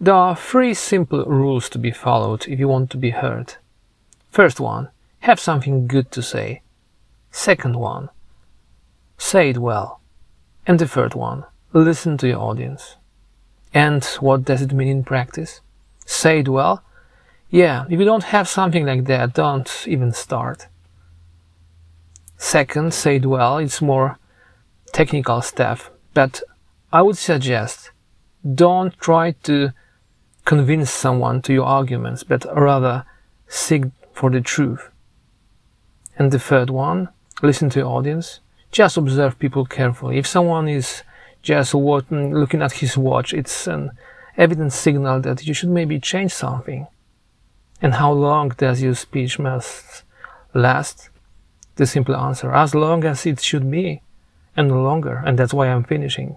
There are three simple rules to be followed if you want to be heard. First one, have something good to say. Second one, say it well. And the third one, listen to your audience. And what does it mean in practice? Say it well? Yeah, if you don't have something like that, don't even start. Second, say it well, it's more technical stuff, but I would suggest don't try to convince someone to your arguments, but rather seek for the truth. And the third one, listen to your audience. Just observe people carefully. If someone is just mm, looking at his watch, it's an evident signal that you should maybe change something. And how long does your speech must last? The simple answer, as long as it should be, and longer, and that's why I'm finishing.